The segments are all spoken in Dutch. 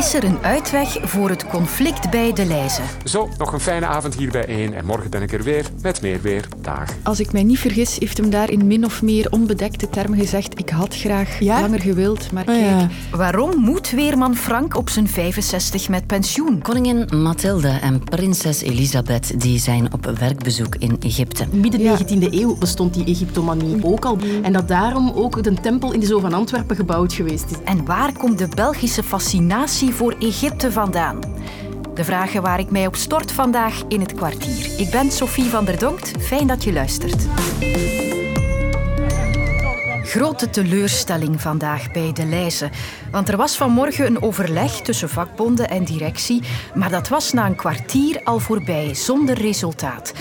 Is er een uitweg voor het conflict bij de Leize? Zo, nog een fijne avond hier bij 1 en morgen ben ik er weer met meer weer. Dag. Als ik mij niet vergis, heeft hem daar in min of meer onbedekte termen gezegd ik had graag langer gewild, maar Oh, kijk... Waarom moet weerman Frank op zijn 65 met pensioen? Koningin Mathilde en prinses Elisabeth die zijn op werkbezoek in Egypte. Midden 19e eeuw bestond die Egyptomanie ook al. En dat daarom ook de tempel in de Zoo van Antwerpen gebouwd geweest is. En waar komt de Belgische fascinatie voor Egypte vandaan? De vragen waar ik mij op stort vandaag in het kwartier. Ik ben Sophie van der Donkt. Fijn dat je luistert. Grote teleurstelling vandaag bij De Leize. Want er was vanmorgen een overleg tussen vakbonden en directie, maar dat was na een kwartier al voorbij, zonder resultaat.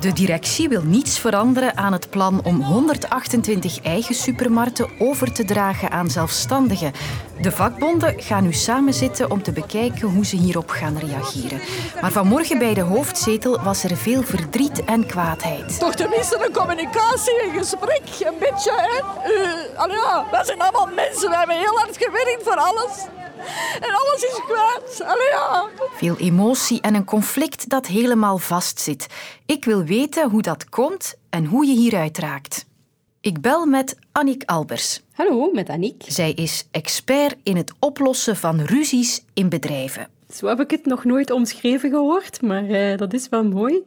De directie wil niets veranderen aan het plan om 128 eigen supermarkten over te dragen aan zelfstandigen. De vakbonden gaan nu samen zitten om te bekijken hoe ze hierop gaan reageren. Maar vanmorgen bij de hoofdzetel was er veel verdriet en kwaadheid. Toch tenminste een communicatie, een gesprek, een beetje. Hè? Uh, ja, wij zijn allemaal mensen, we hebben heel hard gewerkt voor alles. En alles is kwaad. Allee, ja. Veel emotie en een conflict dat helemaal vastzit. Ik wil weten hoe dat komt en hoe je hieruit raakt. Ik bel met Annick Albers. Hallo, met Annick. Zij is expert in het oplossen van ruzies in bedrijven. Zo heb ik het nog nooit omschreven gehoord, maar uh, dat is wel mooi.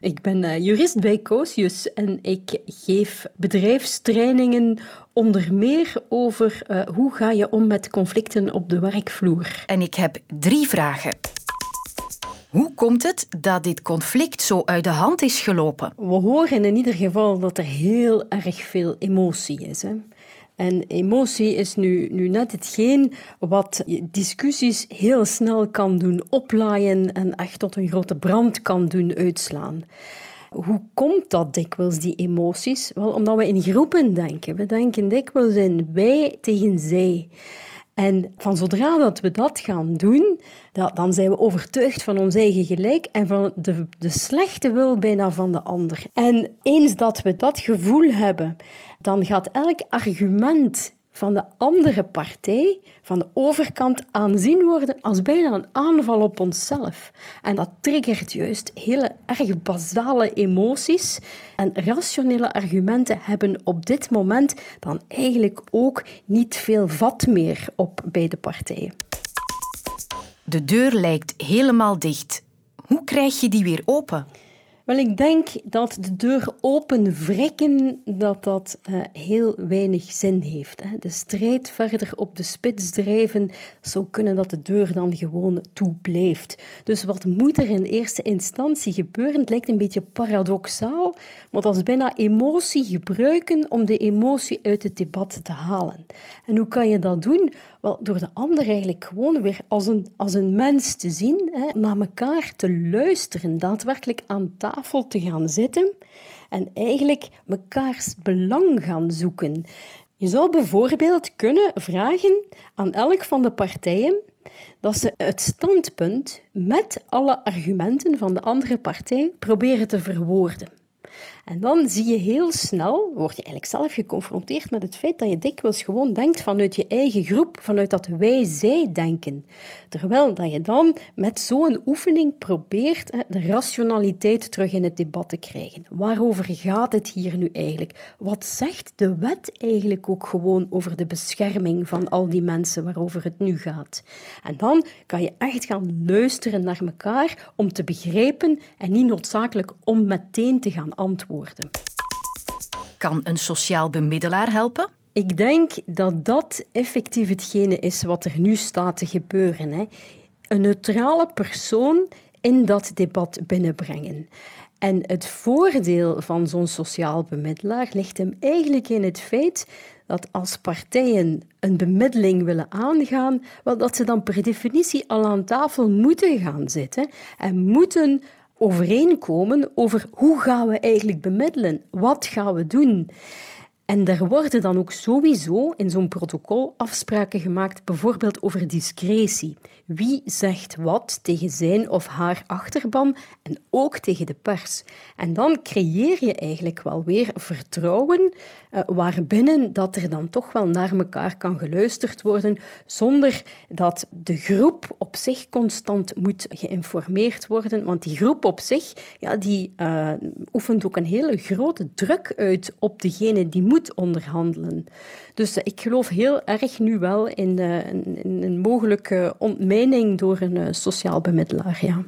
Ik ben uh, jurist bij Cosius en ik geef bedrijfstrainingen onder meer over uh, hoe ga je om met conflicten op de werkvloer. En ik heb drie vragen. Hoe komt het dat dit conflict zo uit de hand is gelopen? We horen in ieder geval dat er heel erg veel emotie is. Hè? En emotie is nu, nu net hetgeen wat discussies heel snel kan doen oplaaien en echt tot een grote brand kan doen uitslaan. Hoe komt dat dikwijls, die emoties? Wel, omdat we in groepen denken. We denken dikwijls in wij tegen zij. En van zodra dat we dat gaan doen, dat, dan zijn we overtuigd van ons eigen gelijk en van de, de slechte wil bijna van de ander. En eens dat we dat gevoel hebben, dan gaat elk argument van de andere partij, van de overkant, aanzien worden als bijna een aanval op onszelf. En dat triggert juist hele erg basale emoties. En rationele argumenten hebben op dit moment dan eigenlijk ook niet veel vat meer op beide partijen. De deur lijkt helemaal dicht. Hoe krijg je die weer open? Wel, ik denk dat de deur open wrikken, dat dat uh, heel weinig zin heeft. Hè. De strijd verder op de spits drijven zou kunnen dat de deur dan gewoon toe blijft. Dus wat moet er in eerste instantie gebeuren? Het lijkt een beetje paradoxaal, maar dat is bijna emotie gebruiken om de emotie uit het debat te halen. En hoe kan je dat doen? Wel, door de ander eigenlijk gewoon weer als een, als een mens te zien, hè, naar elkaar te luisteren, daadwerkelijk aan tafel te gaan zitten en eigenlijk mekaars belang gaan zoeken. Je zou bijvoorbeeld kunnen vragen aan elk van de partijen dat ze het standpunt met alle argumenten van de andere partij proberen te verwoorden. En dan zie je heel snel, word je eigenlijk zelf geconfronteerd met het feit dat je dikwijls gewoon denkt vanuit je eigen groep, vanuit dat wij-zij denken. Terwijl dat je dan met zo'n oefening probeert de rationaliteit terug in het debat te krijgen. Waarover gaat het hier nu eigenlijk? Wat zegt de wet eigenlijk ook gewoon over de bescherming van al die mensen waarover het nu gaat? En dan kan je echt gaan luisteren naar elkaar om te begrijpen en niet noodzakelijk om meteen te gaan antwoorden. Kan een sociaal bemiddelaar helpen? Ik denk dat dat effectief hetgene is wat er nu staat te gebeuren. Hè. Een neutrale persoon in dat debat binnenbrengen. En het voordeel van zo'n sociaal bemiddelaar ligt hem eigenlijk in het feit dat als partijen een bemiddeling willen aangaan, wel dat ze dan per definitie al aan tafel moeten gaan zitten en moeten overeenkomen over hoe gaan we eigenlijk bemiddelen, wat gaan we doen. En er worden dan ook sowieso in zo'n protocol afspraken gemaakt, bijvoorbeeld over discretie. Wie zegt wat tegen zijn of haar achterban en ook tegen de pers. En dan creëer je eigenlijk wel weer vertrouwen, uh, waarbinnen dat er dan toch wel naar elkaar kan geluisterd worden, zonder dat de groep op zich constant moet geïnformeerd worden. Want die groep op zich, ja, die uh, oefent ook een hele grote druk uit op degene die moet onderhandelen. Dus uh, ik geloof heel erg nu wel in, in een mogelijke ontmijning door een sociaal bemiddelaar. Ja.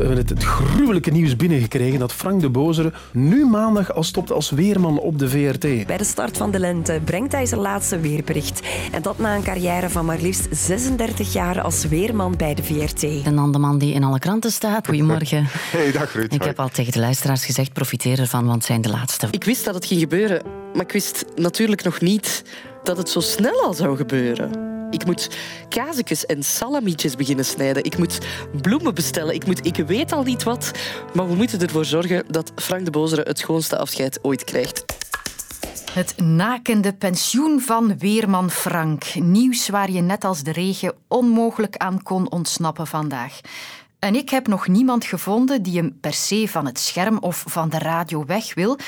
We hebben het, het gruwelijke nieuws binnengekregen dat Frank de Bozere nu maandag al stopt als weerman op de VRT. Bij de start van de lente brengt hij zijn laatste weerbericht. En dat na een carrière van maar liefst 36 jaar als weerman bij de VRT. En dan de man die in alle kranten staat. Goedemorgen. Hey, dag Ruud. Ik heb al tegen de luisteraars gezegd, profiteer ervan, want het zijn de laatste. Ik wist dat het ging gebeuren, maar ik wist natuurlijk nog niet dat het zo snel al zou gebeuren. Ik moet kaasjes en salamietjes beginnen snijden. Ik moet bloemen bestellen. Ik, moet, ik weet al niet wat. Maar we moeten ervoor zorgen dat Frank de Bozere het schoonste afscheid ooit krijgt. Het nakende pensioen van Weerman Frank. Nieuws waar je net als de regen onmogelijk aan kon ontsnappen vandaag. En ik heb nog niemand gevonden die hem per se van het scherm of van de radio weg wil.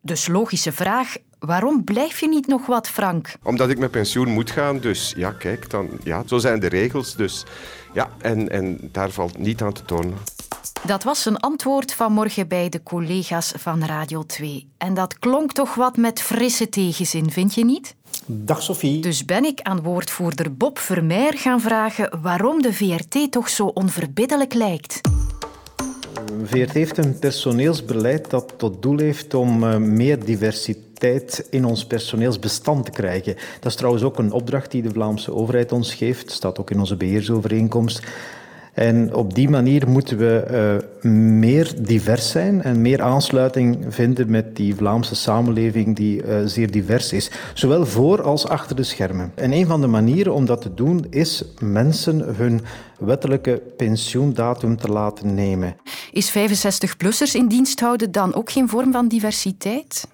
Dus logische vraag: Waarom blijf je niet nog wat, Frank? Omdat ik met pensioen moet gaan. Dus ja, kijk, dan, ja, zo zijn de regels. Dus ja, en, en daar valt niet aan te tonen. Dat was een antwoord vanmorgen bij de collega's van Radio 2. En dat klonk toch wat met frisse tegenzin, vind je niet? Dag Sophie. Dus ben ik aan woordvoerder Bob Vermeer gaan vragen waarom de VRT toch zo onverbiddelijk lijkt. VRT heeft een personeelsbeleid dat tot doel heeft om eh, meer diversiteit in ons personeelsbestand te krijgen. Dat is trouwens ook een opdracht die de Vlaamse overheid ons geeft. Staat ook in onze beheersovereenkomst. En op die manier moeten we uh, meer divers zijn en meer aansluiting vinden met die Vlaamse samenleving die uh, zeer divers is. Zowel voor als achter de schermen. En een van de manieren om dat te doen is mensen hun wettelijke pensioendatum te laten nemen. Is 65-plussers in dienst houden dan ook geen vorm van diversiteit?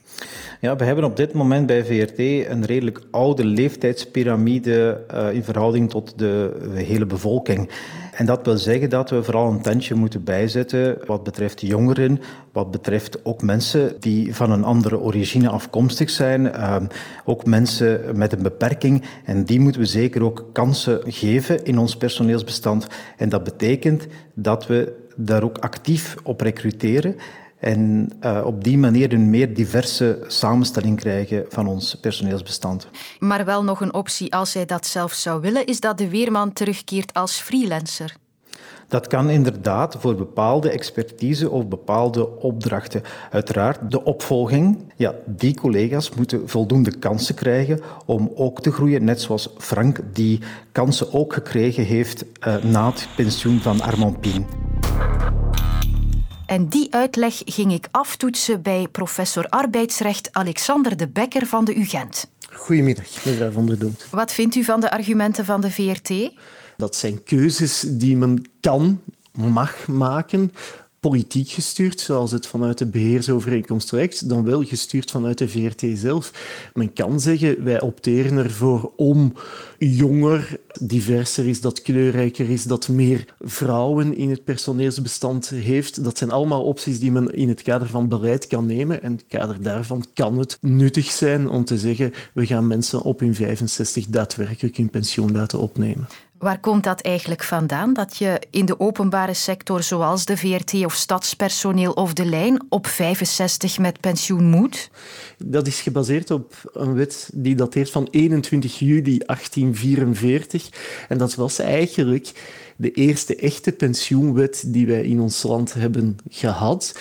Ja, we hebben op dit moment bij VRT een redelijk oude leeftijdspyramide uh, in verhouding tot de hele bevolking. En dat wil zeggen dat we vooral een tandje moeten bijzetten wat betreft jongeren, wat betreft ook mensen die van een andere origine afkomstig zijn, uh, ook mensen met een beperking. En die moeten we zeker ook kansen geven in ons personeelsbestand. En dat betekent dat we daar ook actief op recruteren en uh, op die manier een meer diverse samenstelling krijgen van ons personeelsbestand. Maar wel nog een optie als hij dat zelf zou willen, is dat de weerman terugkeert als freelancer. Dat kan inderdaad voor bepaalde expertise of bepaalde opdrachten. Uiteraard, de opvolging, ja, die collega's moeten voldoende kansen krijgen om ook te groeien, net zoals Frank die kansen ook gekregen heeft uh, na het pensioen van Armand Pien. En die uitleg ging ik aftoetsen bij professor arbeidsrecht Alexander de Bekker van de UGent. Goedemiddag, mevrouw van der Doet. Wat vindt u van de argumenten van de VRT? Dat zijn keuzes die men kan, mag maken politiek gestuurd, zoals het vanuit de beheersovereenkomst werkt, dan wel gestuurd vanuit de VRT zelf. Men kan zeggen, wij opteren ervoor om jonger, diverser is, dat kleurrijker is, dat meer vrouwen in het personeelsbestand heeft. Dat zijn allemaal opties die men in het kader van beleid kan nemen. En in het kader daarvan kan het nuttig zijn om te zeggen, we gaan mensen op hun 65 daadwerkelijk hun pensioen laten opnemen. Waar komt dat eigenlijk vandaan? Dat je in de openbare sector, zoals de VRT of stadspersoneel of de lijn, op 65 met pensioen moet? Dat is gebaseerd op een wet die dateert van 21 juli 1844. En dat was eigenlijk de eerste echte pensioenwet die wij in ons land hebben gehad.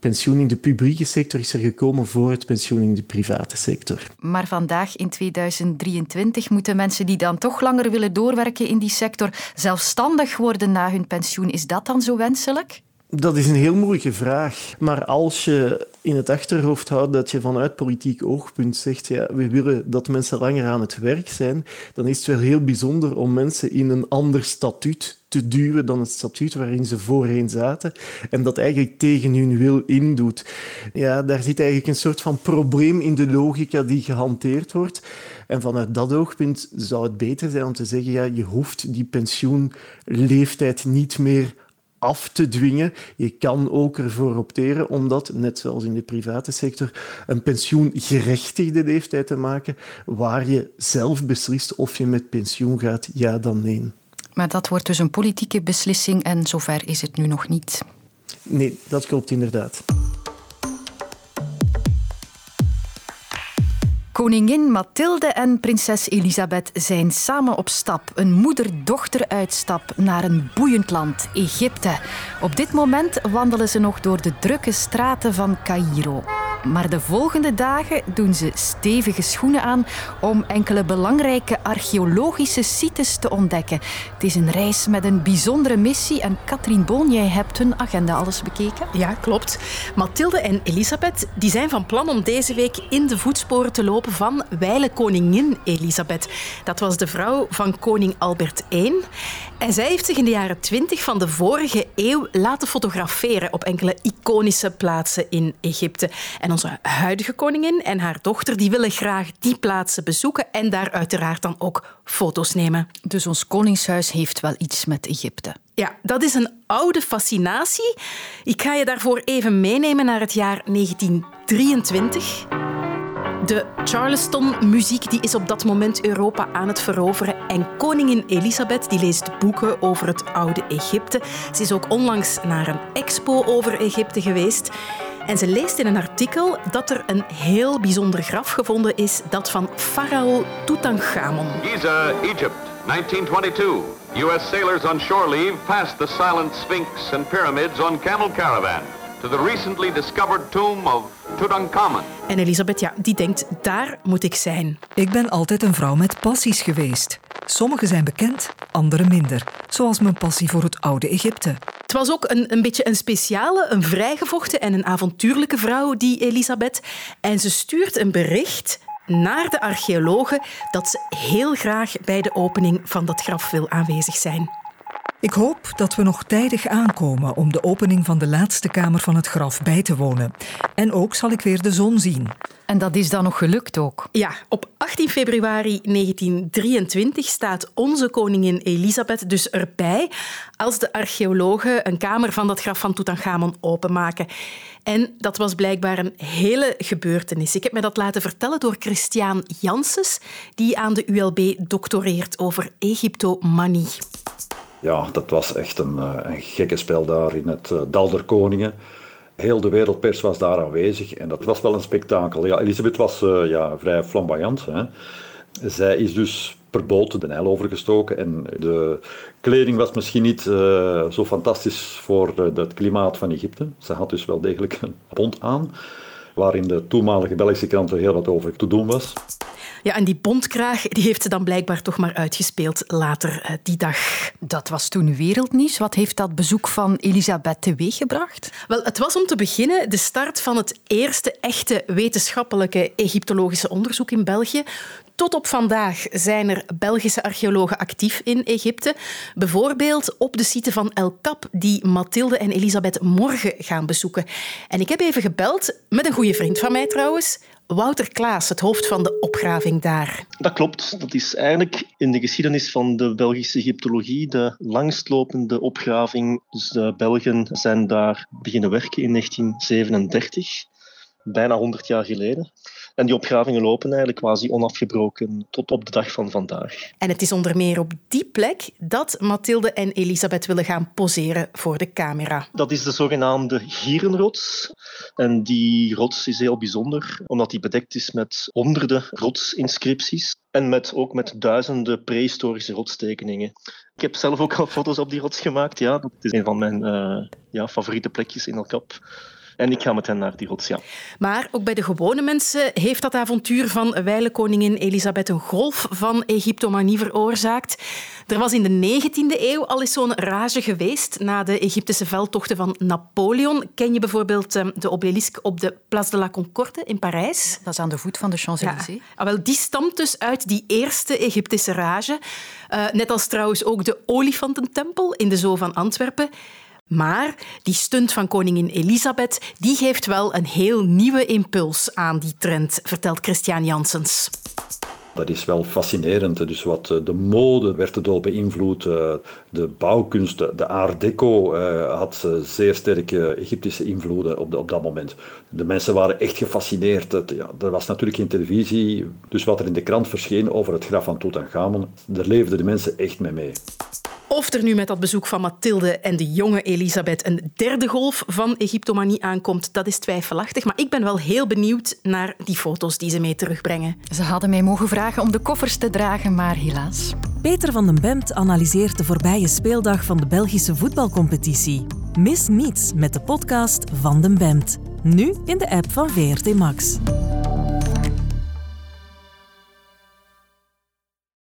Pensioen in de publieke sector is er gekomen voor het pensioen in de private sector. Maar vandaag in 2023 moeten mensen die dan toch langer willen doorwerken in die sector zelfstandig worden na hun pensioen. Is dat dan zo wenselijk? Dat is een heel moeilijke vraag. Maar als je in het achterhoofd houdt dat je vanuit politiek oogpunt zegt ja, we willen dat mensen langer aan het werk zijn, dan is het wel heel bijzonder om mensen in een ander statuut te duwen dan het statuut waarin ze voorheen zaten en dat eigenlijk tegen hun wil indoet. Ja, daar zit eigenlijk een soort van probleem in de logica die gehanteerd wordt. En vanuit dat oogpunt zou het beter zijn om te zeggen, ja, je hoeft die pensioenleeftijd niet meer af te dwingen. Je kan ook ervoor opteren om dat, net zoals in de private sector, een pensioengerechtigde leeftijd te maken, waar je zelf beslist of je met pensioen gaat, ja dan nee. Maar dat wordt dus een politieke beslissing en zover is het nu nog niet. Nee, dat klopt inderdaad. Koningin Mathilde en prinses Elisabeth zijn samen op stap. Een moeder-dochter-uitstap naar een boeiend land, Egypte. Op dit moment wandelen ze nog door de drukke straten van Cairo. Maar de volgende dagen doen ze stevige schoenen aan om enkele belangrijke archeologische sites te ontdekken. Het is een reis met een bijzondere missie en Katrien Boon, jij hebt hun agenda alles bekeken? Ja, klopt. Mathilde en Elisabeth die zijn van plan om deze week in de voetsporen te lopen van wijle koningin Elisabeth. Dat was de vrouw van koning Albert I. En zij heeft zich in de jaren 20 van de vorige eeuw laten fotograferen op enkele iconische plaatsen in Egypte. En onze huidige koningin en haar dochter die willen graag die plaatsen bezoeken en daar uiteraard dan ook foto's nemen. Dus ons koningshuis heeft wel iets met Egypte. Ja, dat is een oude fascinatie. Ik ga je daarvoor even meenemen naar het jaar 1923. De Charleston-muziek die is op dat moment Europa aan het veroveren. En koningin Elisabeth die leest boeken over het oude Egypte. Ze is ook onlangs naar een expo over Egypte geweest. En ze leest in een artikel dat er een heel bijzonder graf gevonden is, dat van farao Tutankhamon. Giza, Egypt, 1922. U.S. sailors on shore leave past the silent Sphinx and pyramids on camel caravan to the recently discovered tomb of Tutankhamun. En Elisabeth, ja, die denkt, daar moet ik zijn. Ik ben altijd een vrouw met passies geweest. Sommige zijn bekend, andere minder. Zoals mijn passie voor het oude Egypte. Het was ook een, een beetje een speciale, een vrijgevochten en een avontuurlijke vrouw, die Elisabeth. En ze stuurt een bericht naar de archeologen dat ze heel graag bij de opening van dat graf wil aanwezig zijn. Ik hoop dat we nog tijdig aankomen om de opening van de laatste kamer van het graf bij te wonen. En ook zal ik weer de zon zien. En dat is dan nog gelukt ook? Ja, op 18 februari 1923 staat onze koningin Elisabeth dus erbij als de archeologen een kamer van dat graf van Tutankhamon openmaken. En dat was blijkbaar een hele gebeurtenis. Ik heb me dat laten vertellen door Christian Janssens, die aan de ULB doctoreert over Egyptomanie. Ja, dat was echt een, eh, een gekke spel daar in het uh, Dal der Koningen. Heel de wereldpers was daar aanwezig en dat was wel een spektakel. Ja, Elisabeth was uh, ja, vrij flamboyant. Hè. Zij is dus per boot de Nijl overgestoken en de kleding was misschien niet zo fantastisch voor het klimaat van Egypte. Ze had dus wel degelijk een bont aan, waarin de toenmalige Belgische kranten heel wat over te doen was. Ja, en die bontkraag die heeft ze dan blijkbaar toch maar uitgespeeld later uh, die dag. Dat was toen wereldnieuws. Wat heeft dat bezoek van Elisabeth teweeggebracht? Wel, het was om te beginnen de start van het eerste echte wetenschappelijke Egyptologische onderzoek in België. Tot op vandaag zijn er Belgische archeologen actief in Egypte. Bijvoorbeeld op de site van El Kap, die Mathilde en Elisabeth morgen gaan bezoeken. En ik heb even gebeld met een goede vriend van mij trouwens, Wouter Klaas, het hoofd van de opgraving daar. Dat klopt. Dat is eigenlijk in de geschiedenis van de Belgische Egyptologie de langstlopende opgraving. Dus de Belgen zijn daar beginnen werken in 1937, bijna 100 jaar geleden. En die opgravingen lopen eigenlijk quasi onafgebroken tot op de dag van vandaag. En het is onder meer op die plek dat Mathilde en Elisabeth willen gaan poseren voor de camera. Dat is de zogenaamde Gierenrots. En die rots is heel bijzonder, omdat die bedekt is met honderden rotsinscripties. En met, ook met duizenden prehistorische rotstekeningen. Ik heb zelf ook al foto's op die rots gemaakt. Ja. Dat is een van mijn uh, ja, favoriete plekjes in El Cap. En ik ga met hen naar die rots, ja. Maar ook bij de gewone mensen heeft dat avontuur van wijle koningin Elisabeth een golf van Egyptomanie veroorzaakt. Er was in de 19e eeuw al eens zo'n rage geweest na de Egyptische veldtochten van Napoleon. Ken je bijvoorbeeld ehm, de obelisk op de Place de la Concorde in Parijs? Dat is aan de voet van de Champs-Élysées. Ja. Ah, wel, die stamt dus uit die eerste Egyptische rage. Uh, net als trouwens ook de olifantentempel in de Zoo van Antwerpen. Maar die stunt van koningin Elisabeth die geeft wel een heel nieuwe impuls aan die trend, vertelt Christian Janssens. Dat is wel fascinerend. Dus wat eh, de mode werd er door beïnvloed. Eh, de bouwkunst, de art deco eh, had zeer sterke Egyptische invloeden op, dat moment. De mensen waren echt gefascineerd. Er was natuurlijk geen televisie, dus wat er in de krant verscheen over het graf van Tutankhamon, daar leefden de mensen echt mee mee. Of er nu met dat bezoek van Mathilde en de jonge Elisabeth een derde golf van Egyptomanie aankomt, dat is twijfelachtig. Maar ik ben wel heel benieuwd naar die foto's die ze mee terugbrengen. Ze hadden mij mogen vragen om de koffers te dragen, maar helaas. Peter van den Bemt analyseert de voorbije speeldag van de Belgische voetbalcompetitie. Mis niets met de podcast Van den Bemt. Nu in de app van VRT Max.